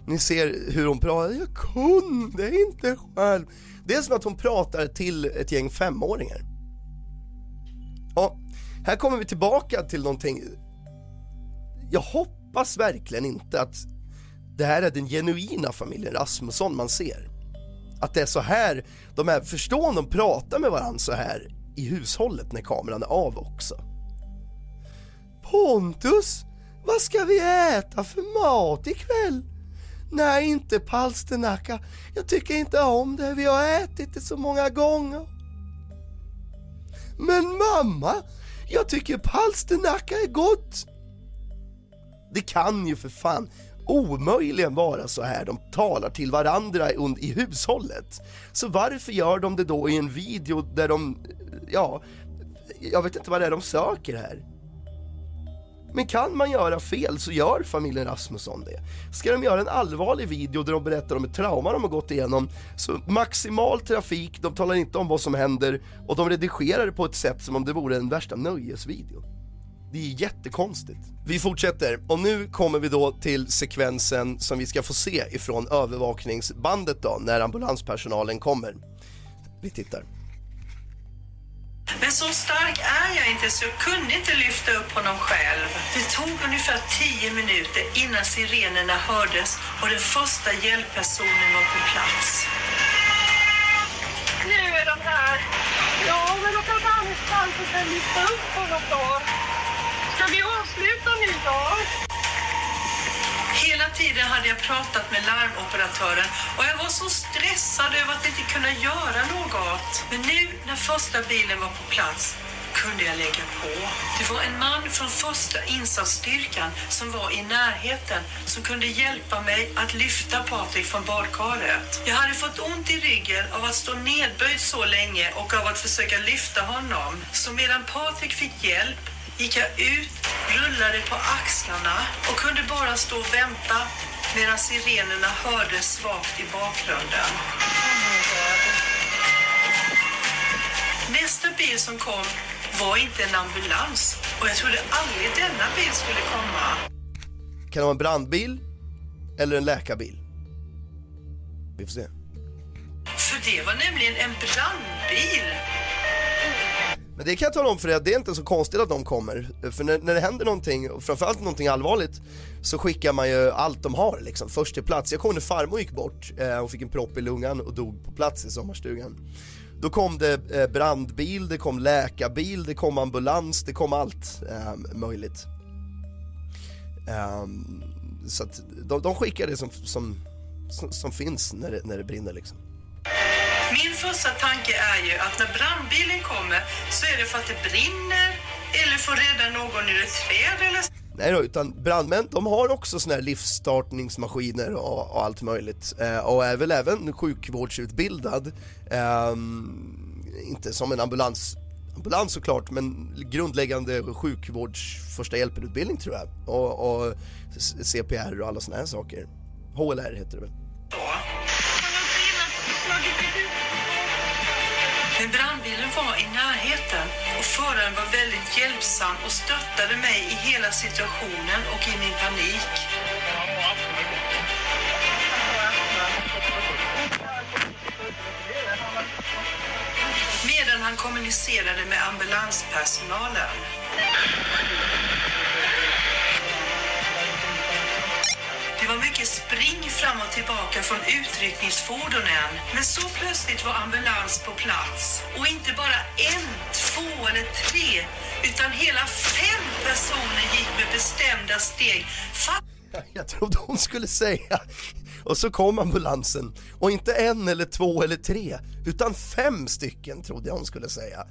Ni ser hur hon pratar, jag kunde inte själv. Det är som att hon pratar till ett gäng femåringar. Ja, här kommer vi tillbaka till någonting. Jag hoppas verkligen inte att det här är den genuina familjen Rasmusson man ser. Att det är så här, de är, förstår de pratar med varandra så här i hushållet när kameran är av också. Pontus, vad ska vi äta för mat ikväll? Nej, inte palsternacka. Jag tycker inte om det. Vi har ätit det så många gånger. Men mamma, jag tycker palsternacka är gott. Det kan ju för fan omöjligen vara så här de talar till varandra i hushållet. Så varför gör de det då i en video där de, ja, jag vet inte vad det är de söker här. Men kan man göra fel så gör familjen Rasmusson det. Ska de göra en allvarlig video där de berättar om ett trauma de har gått igenom, så maximal trafik, de talar inte om vad som händer och de redigerar det på ett sätt som om det vore en värsta nöjesvideo. Det är jättekonstigt. Vi fortsätter och nu kommer vi då till sekvensen som vi ska få se ifrån övervakningsbandet då, när ambulanspersonalen kommer. Vi tittar. Men så stark är jag inte så jag kunde inte lyfta upp honom själv. Det tog ungefär tio minuter innan sirenerna hördes och den första hjälppersonen var på plats. Nu är de här. Ja, men då kanske Anders Palme kan lyfta upp honom då. Ska vi avsluta nu då? Tiden hade jag pratat med larmoperatören och jag var så stressad över att inte kunna göra något. Men nu när första bilen var på plats kunde jag lägga på. Det var en man från första insatsstyrkan som var i närheten som kunde hjälpa mig att lyfta Patrik från badkaret. Jag hade fått ont i ryggen av att stå nedböjd så länge och av att försöka lyfta honom. Så medan Patrik fick hjälp gick jag ut, rullade på axlarna och kunde bara stå och vänta medan sirenerna hördes svagt i bakgrunden. Nästa bil som kom var inte en ambulans och jag trodde aldrig denna bil skulle komma. Kan det vara en brandbil eller en läkarbil? Vi får se. För det var nämligen en brandbil. Men det kan jag tala om för dig att det är inte så konstigt att de kommer. För när, när det händer någonting, och framförallt någonting allvarligt, så skickar man ju allt de har liksom, först till plats. Jag kommer när farmor gick bort, eh, hon fick en propp i lungan och dog på plats i sommarstugan. Då kom det eh, brandbil, det kom läkarbil, det kom ambulans, det kom allt eh, möjligt. Ehm, så att de, de skickar det som, som, som, som finns när det, när det brinner liksom. Min första tanke är ju att när brandbilen kommer så är det för att det brinner eller för att rädda någon ur ett träd eller Nej då, utan brandmän de har också såna här livsstartningsmaskiner och, och allt möjligt. Eh, och är väl även sjukvårdsutbildad. Eh, inte som en ambulans, ambulans såklart, men grundläggande sjukvårds första hjälpen-utbildning tror jag. Och, och CPR och alla såna här saker. HLR heter det väl. Men brandbilen var i närheten och föraren var väldigt hjälpsam och stöttade mig i hela situationen och i min panik. Medan han kommunicerade med ambulanspersonalen. Det var mycket spring fram och tillbaka från utryckningsfordonen. Men så plötsligt var ambulans på plats. Och inte bara en, två eller tre, utan hela fem personer gick med bestämda steg. Fa- Jag trodde hon skulle säga. Och så kom ambulansen. Och inte en eller två eller tre, utan fem stycken trodde jag hon skulle säga.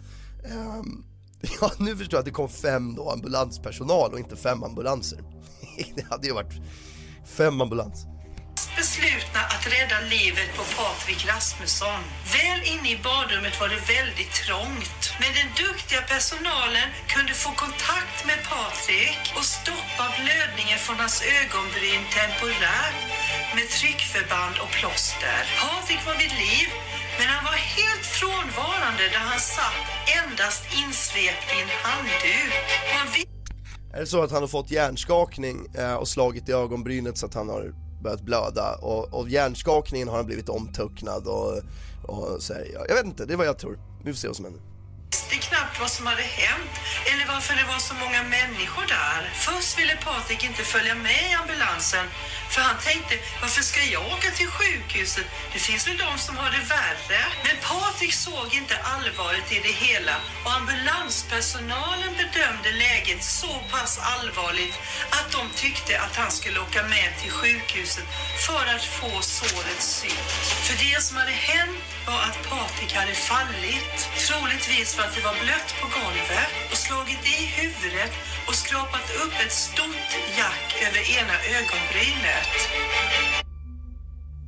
Um, ja, nu förstår jag att det kom fem då ambulanspersonal och inte fem ambulanser. Det hade ju varit fem ambulans. beslutna att rädda livet på Patrik Rasmusson. Väl inne i badrummet var det väldigt trångt. Men den duktiga personalen kunde få kontakt med Patrik och stoppa blödningen från hans ögonbryn temporärt med tryckförband och plåster. Patrik var vid liv, men han var helt frånvarande där han satt endast insvept i en handduk. Är det så att han har fått hjärnskakning eh, och slagit i ögonbrynet så att han har börjat blöda och av hjärnskakningen har han blivit omtöcknad och, och så här, jag vet inte, det är vad jag tror. Vi får se vad som händer visste knappt vad som hade hänt eller varför det var så många människor där. Först ville Patrik inte följa med i ambulansen för han tänkte varför ska jag åka till sjukhuset? Det finns väl de som har det värre. Men Patrik såg inte allvaret i det hela och ambulanspersonalen bedömde läget så pass allvarligt att de tyckte att han skulle åka med till sjukhuset för att få såret sytt. För det som hade hänt var att Patrik hade fallit, troligtvis var att det var blött på golvet och slagit i huvudet och skrapat upp ett stort jack över ena ögonbrynet.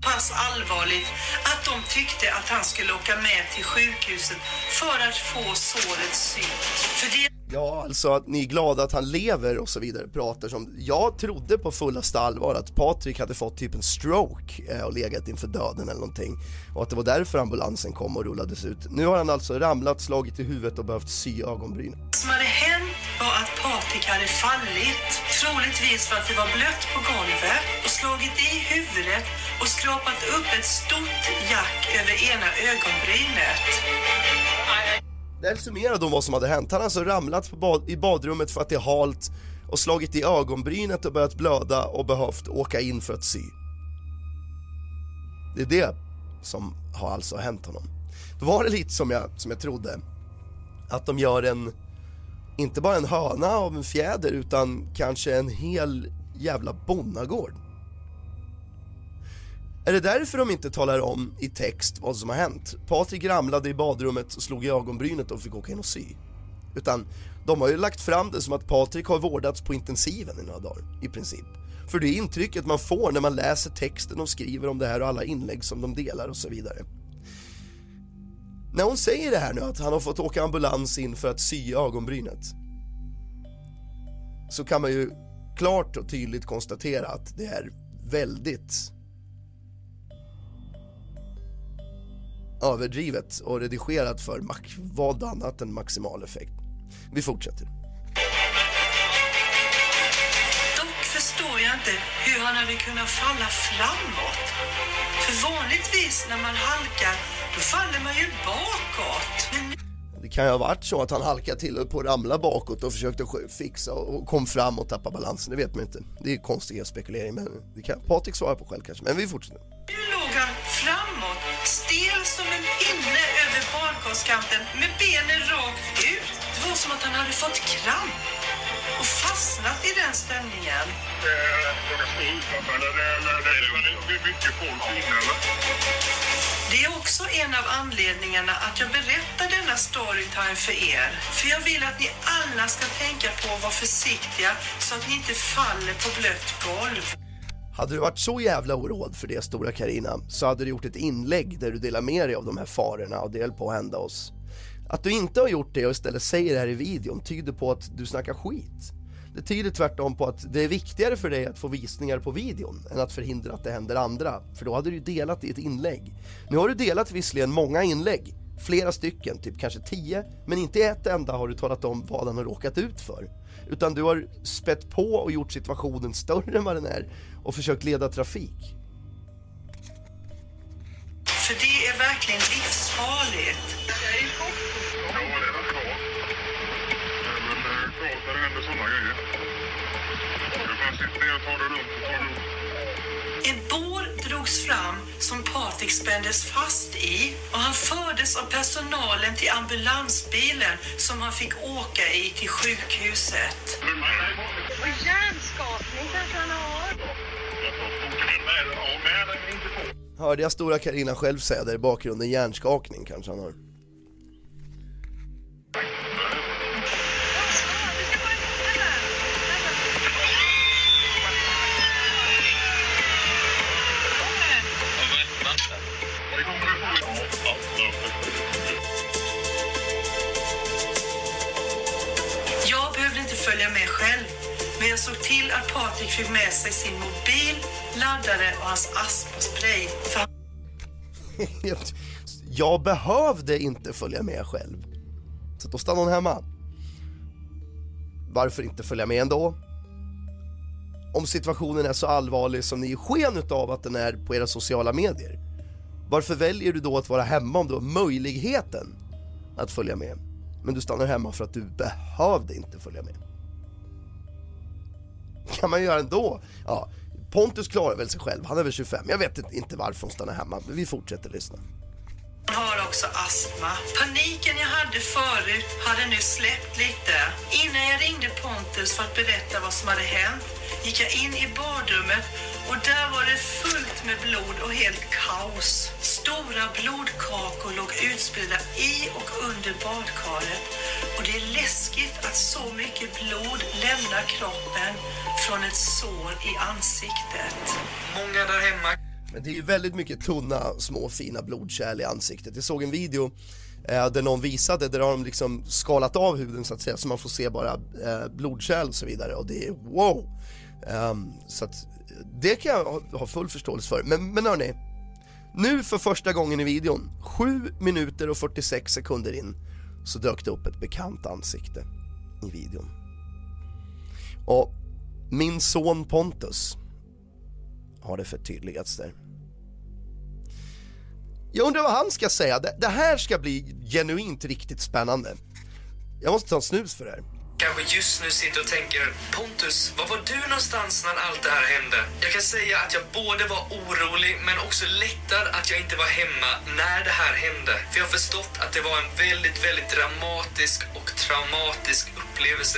Pass allvarligt att de tyckte att han skulle åka med till sjukhuset för att få såret sytt. För det Ja, alltså att ni är glada att han lever och så vidare pratar som, jag trodde på fullaste allvar att Patrik hade fått typ en stroke eh, och legat inför döden eller någonting och att det var därför ambulansen kom och rullades ut. Nu har han alltså ramlat, slagit i huvudet och behövt sy ögonbrynen. som hade hänt var att Patrik hade fallit, troligtvis för att det var blött på golvet och slagit i huvudet och skrapat upp ett stort jack över ena ögonbrynet. Där summerar de vad som hade hänt. Han har alltså ramlat på bad, i badrummet för att det är halt och slagit i ögonbrynet och börjat blöda och behövt åka in för att sy. Det är det som har alltså hänt honom. Då var det lite som jag, som jag trodde. Att de gör en, inte bara en höna av en fjäder utan kanske en hel jävla bonnagård. Är det därför de inte talar om i text vad som har hänt? Patrik ramlade i badrummet och slog i ögonbrynet och fick åka in och sy. Utan de har ju lagt fram det som att Patrik har vårdats på intensiven i några dagar, i princip. För det är intrycket man får när man läser texten de skriver om det här och alla inlägg som de delar och så vidare. När hon säger det här nu att han har fått åka ambulans in för att sy ögonbrynet så kan man ju klart och tydligt konstatera att det är väldigt överdrivet och redigerat för vad annat än maximal effekt. Vi fortsätter. Dock förstår jag inte hur han hade kunnat falla framåt. För vanligtvis när man halkar, då faller man ju bakåt. Men det kan ju ha varit så att han halkade till och på att ramla bakåt och försökte fixa och kom fram och tappade balansen, det vet man inte. Det är konstig spekulering men det kan Patrik svara på själv kanske, men vi fortsätter. Nu låg han framåt, stel över badkarskanten med benen rakt ut. Det var som att han hade fått kramp och fastnat i den ställningen. Det är också en av anledningarna att jag berättar denna storytime för er. För jag vill att ni alla ska tänka på att vara försiktiga så att ni inte faller på blött golv. Hade du varit så jävla oroad för det stora Karina så hade du gjort ett inlägg där du delar med dig av de här farorna och det höll på att hända oss. Att du inte har gjort det och istället säger det här i videon tyder på att du snackar skit. Det tyder tvärtom på att det är viktigare för dig att få visningar på videon än att förhindra att det händer andra, för då hade du ju delat i ett inlägg. Nu har du delat visserligen många inlägg, flera stycken, typ kanske tio, men inte i ett enda har du talat om vad han har råkat ut för. Utan du har spett på och gjort situationen större än vad den är och försökt leda trafik. För det är verkligen livsfarligt. En bår drogs fram som Patrik spändes fast i och han fördes av personalen till ambulansbilen som han fick åka i till sjukhuset. Och hjärnskakning kanske han har. Hörde jag stora Karina själv säga där i bakgrunden, hjärnskakning kanske han har. Jag såg till att Patrik fick med sig sin mobil, laddare och hans astmaspray. För Jag behövde inte följa med själv. Så då stannade hon hemma. Varför inte följa med ändå? Om situationen är så allvarlig som ni ger sken av att den är på era sociala medier. Varför väljer du då att vara hemma om du har möjligheten att följa med? Men du stannar hemma för att du behövde inte följa med. kan man göra ändå. Ja, Pontus klarar väl sig själv, han är väl 25. Jag vet inte varför hon stannar hemma, men vi fortsätter lyssna har också astma. Paniken jag hade förut hade nu släppt lite. Innan jag ringde Pontus för att berätta vad som hade hänt gick jag in i badrummet och där var det fullt med blod och helt kaos. Stora blodkakor låg utspridda i och under badkaret och det är läskigt att så mycket blod lämnar kroppen från ett sår i ansiktet. Många där hemma men det är ju väldigt mycket tunna, små, fina blodkärl i ansiktet. Jag såg en video eh, där någon visade, där har de liksom skalat av huden så att säga, så man får se bara eh, blodkärl och så vidare och det är wow! Um, så att det kan jag ha, ha full förståelse för. Men, men hörni, nu för första gången i videon, 7 minuter och 46 sekunder in, så dök det upp ett bekant ansikte i videon. Och min son Pontus har det förtydligats där. Jag undrar vad han ska säga. Det, det här ska bli genuint riktigt spännande. Jag måste ta en snus för det här. kanske just nu sitter och tänker Pontus, var var du någonstans när allt det här hände? Jag kan säga att jag både var orolig men också lättad att jag inte var hemma när det här hände. För jag har förstått att det var en väldigt, väldigt dramatisk och traumatisk upplevelse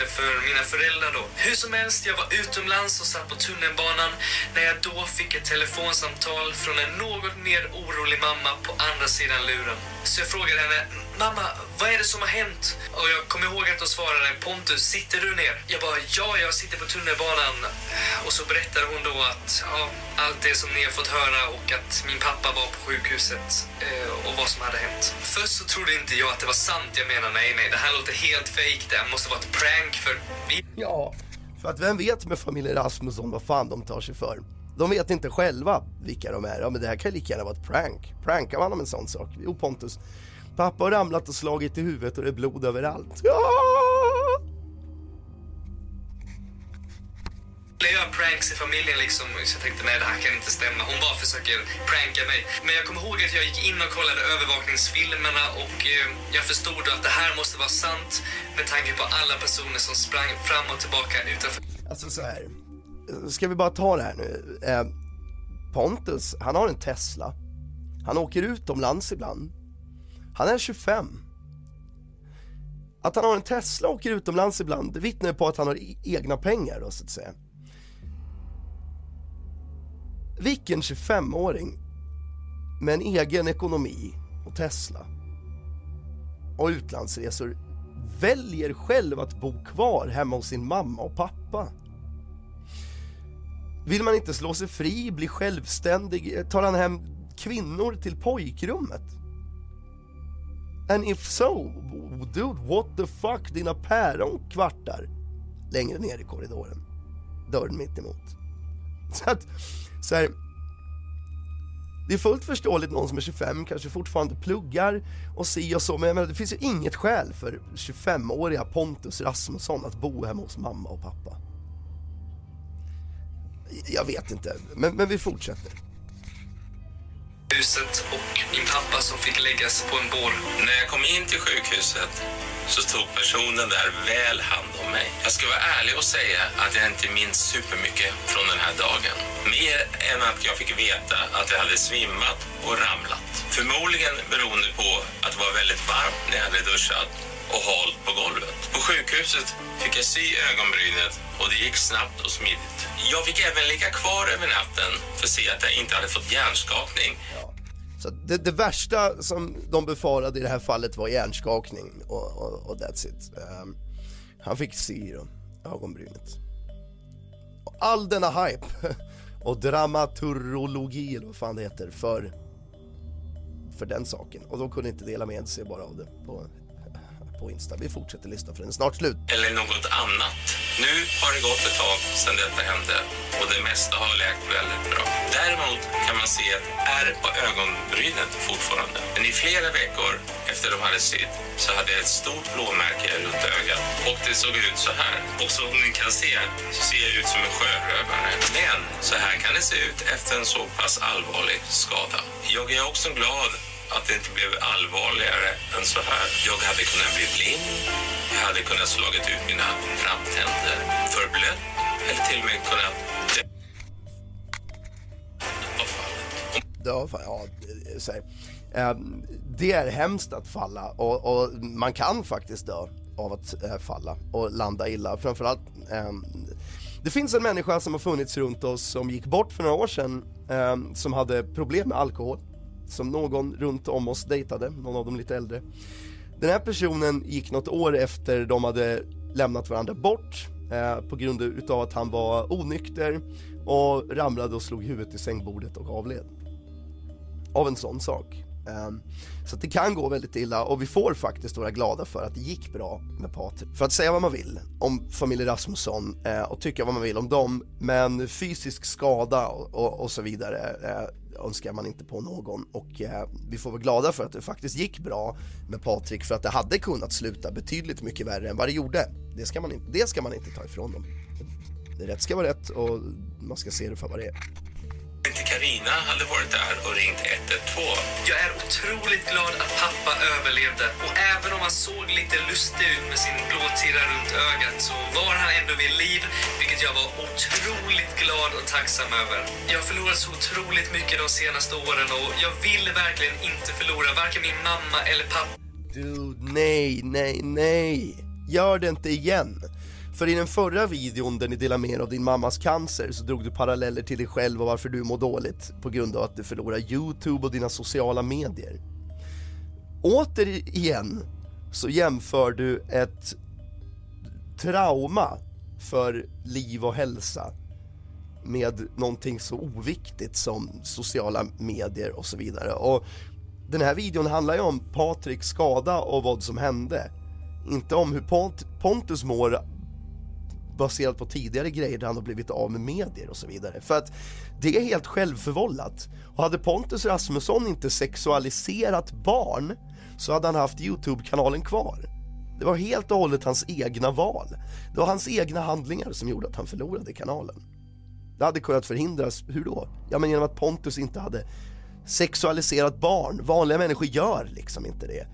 för mina föräldrar då. Hur som helst, jag var utomlands och satt på tunnelbanan när jag då fick ett telefonsamtal från en något mer orolig mamma på andra sidan luren. Så jag frågade henne, mamma, vad är det som har hänt? Och jag kommer ihåg att hon svarade, Pontus, sitter du ner? Jag bara, ja, jag sitter på tunnelbanan. Och så berättade hon då att, ja, allt det som ni har fått höra och att min pappa var på sjukhuset eh, och vad som hade hänt. Först så trodde inte jag att det var sant. Jag menar, nej, nej, det här låter helt fejk. Det här måste vara ett prank för vi... Ja, för att vem vet med familjen Rasmusson vad fan de tar sig för? De vet inte själva vilka de är. Ja men det här kan lika gärna vara ett prank. Prankar man om en sån sak? Jo Pontus, pappa har ramlat och slagit i huvudet och det är blod överallt. Ja! Jag gör pranks i familjen liksom. Så jag tänkte nej det här kan inte stämma. Hon bara försöker pranka mig. Men jag kommer ihåg att jag gick in och kollade övervakningsfilmerna och eh, jag förstod då att det här måste vara sant med tanke på alla personer som sprang fram och tillbaka utanför. Alltså så här. Ska vi bara ta det här nu? Eh, Pontus, han har en Tesla. Han åker utomlands ibland. Han är 25. Att han har en Tesla och åker utomlands ibland, det vittnar ju på att han har e-, egna pengar då så att säga. Vilken 25-åring med en egen ekonomi och Tesla och utlandsresor väljer själv att bo kvar hemma hos sin mamma och pappa? Vill man inte slå sig fri, bli självständig, eh, tar han hem kvinnor till pojkrummet? And if so, dude, what the fuck, dina päron kvartar längre ner i korridoren. Dörren mitt emot. Så att, så här, det är fullt förståeligt någon som är 25 kanske fortfarande pluggar och si och så, men jag menar, det finns ju inget skäl för 25-åriga Pontus Rasmusson att bo hemma hos mamma och pappa. Jag vet inte, men, men vi fortsätter. huset och min pappa som fick läggas på en bår. När jag kom in till sjukhuset så tog personen där väl hand om mig. Jag ska vara ärlig och säga att jag inte minns supermycket från den här dagen. Mer än att jag fick veta att jag hade svimmat och ramlat. Förmodligen beroende på att det var väldigt varmt när jag hade duschat och halt på golvet. På sjukhuset fick jag sy ögonbrynet och det gick snabbt och smidigt. Jag fick även ligga kvar över natten för att se att jag inte hade fått hjärnskakning. Så det, det värsta som de befarade i det här fallet var hjärnskakning och, och, och that's it. Um, han fick sy då, ögonbrynet. Och all denna hype och dramaturologi eller vad fan det heter för, för den saken. Och de kunde inte dela med sig bara av det på, på Insta. Vi fortsätter lyssna för den är snart slut. eller något annat. Nu har det gått ett tag sedan detta hände och det mesta har läkt väldigt bra. Däremot kan man se ett ärr på ögonbrynet fortfarande. Men i flera veckor efter de hade sytt så hade jag ett stort blåmärke runt ögat och det såg ut så här. Och som ni kan se så ser jag ut som en sjörövare. Men så här kan det se ut efter en så pass allvarlig skada. Jag är också glad att det inte blev allvarligare än så här. Jag hade kunnat bli blind, jag hade kunnat slagit ut mina framtänder, förblött eller till och med kunnat dö. Ja, ja, så här. Ehm, det är hemskt att falla och, och man kan faktiskt dö av att eh, falla och landa illa. Framförallt, ehm, det finns en människa som har funnits runt oss som gick bort för några år sedan ehm, som hade problem med alkohol. Som någon runt om oss dejtade, någon av dem lite äldre. Den här personen gick något år efter de hade lämnat varandra bort eh, på grund utav att han var onykter och ramlade och slog huvudet i sängbordet och avled av en sån sak. Ehm, så det kan gå väldigt illa och vi får faktiskt vara glada för att det gick bra med Patrik. För att säga vad man vill om familjen Rasmusson eh, och tycka vad man vill om dem, men fysisk skada och, och, och så vidare eh, önskar man inte på någon och eh, vi får vara glada för att det faktiskt gick bra med Patrik för att det hade kunnat sluta betydligt mycket värre än vad det gjorde. Det ska man inte, det ska man inte ta ifrån dem. Det rätt ska vara rätt och man ska se det för vad det är. Inte Karina hade varit där och ringt 112. Jag är otroligt glad att pappa överlevde och även om han såg lite lustig ut med sin blåtira runt ögat så var han ändå vid liv, vilket jag var otroligt glad och tacksam över. Jag har förlorat så otroligt mycket de senaste åren och jag vill verkligen inte förlora varken min mamma eller pappa. Dude, nej, nej, nej. Gör det inte igen. För i den förra videon där ni delar med er av din mammas cancer så drog du paralleller till dig själv och varför du mår dåligt på grund av att du förlorar Youtube och dina sociala medier. Återigen så jämför du ett trauma för liv och hälsa med någonting så oviktigt som sociala medier och så vidare. Och den här videon handlar ju om Patriks skada och vad som hände. Inte om hur Pont Pontus mår baserat på tidigare grejer där han har blivit av med medier och så vidare. För att det är helt självförvållat. Och hade Pontus Rasmusson inte sexualiserat barn så hade han haft Youtube-kanalen kvar. Det var helt och hållet hans egna val. Det var hans egna handlingar som gjorde att han förlorade kanalen. Det hade kunnat förhindras, hur då? Ja men genom att Pontus inte hade sexualiserat barn. Vanliga människor gör liksom inte det.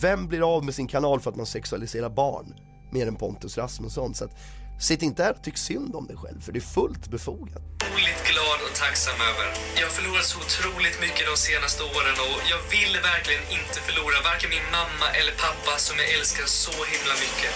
Vem blir av med sin kanal för att man sexualiserar barn? Mer än Pontus Rasmusson. Så att, sitt inte här och tyck synd om dig själv, för det är fullt befogat. otroligt glad och tacksam över. Jag har förlorat så otroligt mycket de senaste åren och jag vill verkligen inte förlora varken min mamma eller pappa som jag älskar så himla mycket.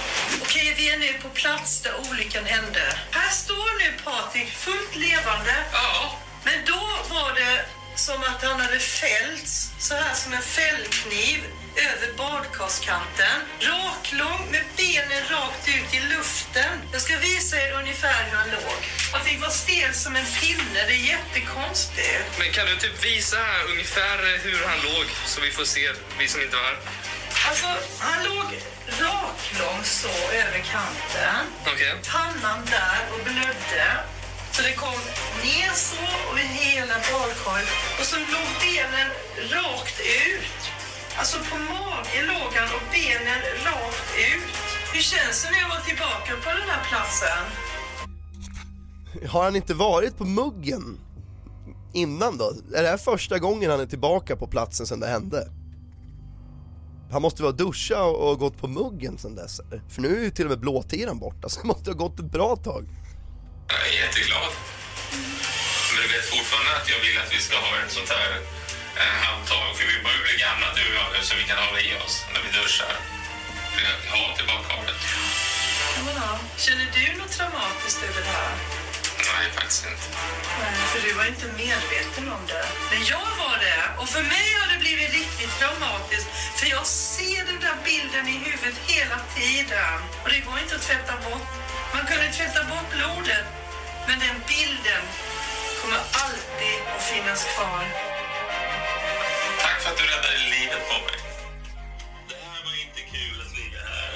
Okej, vi är nu på plats där olyckan hände. Här står nu Patrik fullt levande. Ja. Men då var det som att han hade fällts så här som en fällkniv över badkarskanten. Raklång med benen rakt ut i luften. Jag ska visa er ungefär hur han låg. Patrik var stel som en pinne. Det är jättekonstigt. Men kan du typ visa här ungefär hur han låg så vi får se, vi som inte var här? Alltså, han låg raklång så över kanten. Okej. Pannan där och blödde. Så det kom ner så och i hela badkaret. Och så låg benen rakt ut. Alltså på magen låg han och benen rakt ut. Hur känns det när jag var tillbaka på den här platsen? Har han inte varit på muggen innan då? Är det här första gången han är tillbaka på platsen sen det hände? Han måste vara ha och, och gått på muggen sen dess? För nu är ju till och med blåtiran borta så det måste ha gått ett bra tag. Jag är jätteglad. Men du vet fortfarande att jag vill att vi ska ha ett sånt här eh, handtag. För vi börjar bli gamla du och jag nu så vi kan hålla i oss när vi duschar. Ja, tillbaka det. Ja, men ja. Känner du något traumatiskt över det här? Nej, faktiskt inte. Nej, för du var inte medveten om det. Men jag var det. Och för mig har det blivit riktigt traumatiskt. För jag ser den där bilden i huvudet hela tiden. Och det går inte att tvätta bort. Man kunde tvätta bort blodet. Men den bilden kommer alltid att finnas kvar. Tack för att du räddade livet på mig. Det här var inte kul att ligga här.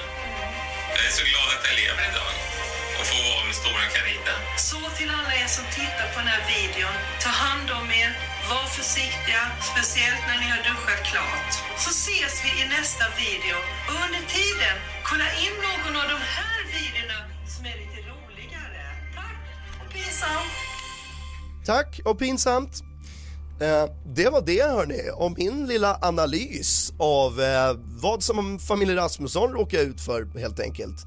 Jag är så glad att jag lever idag och får vara med stora Carina. Så till alla er som tittar på den här videon, ta hand om er, var försiktiga, speciellt när ni har duschat klart. Så ses vi i nästa video och under tiden kolla in någon av de här videorna som är lite roligare. Tack och pinsamt! Tack och pinsamt. Eh, det var det hörni, om min lilla analys av eh, vad som familjen Rasmusson råkar ut för helt enkelt.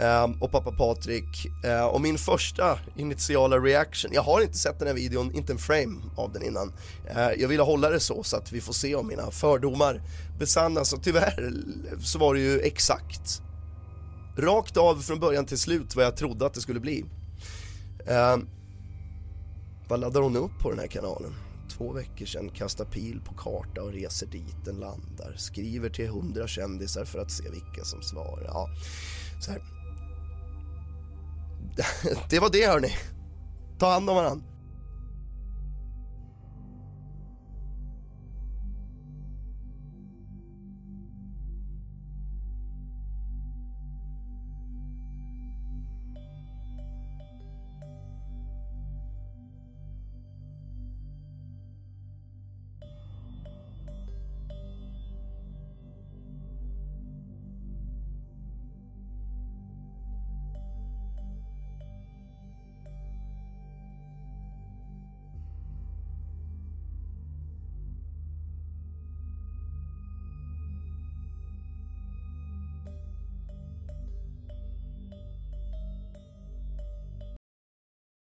Eh, och pappa Patrik. Eh, och min första initiala reaction, jag har inte sett den här videon, inte en frame av den innan. Eh, jag ville hålla det så, så att vi får se om mina fördomar besannas och tyvärr så var det ju exakt rakt av från början till slut vad jag trodde att det skulle bli. Eh, vad laddar hon upp på den här kanalen? Två veckor sedan kastar pil på karta och reser dit den landar. Skriver till hundra kändisar för att se vilka som svarar. Ja, så här. Det var det hörni. Ta hand om varandra.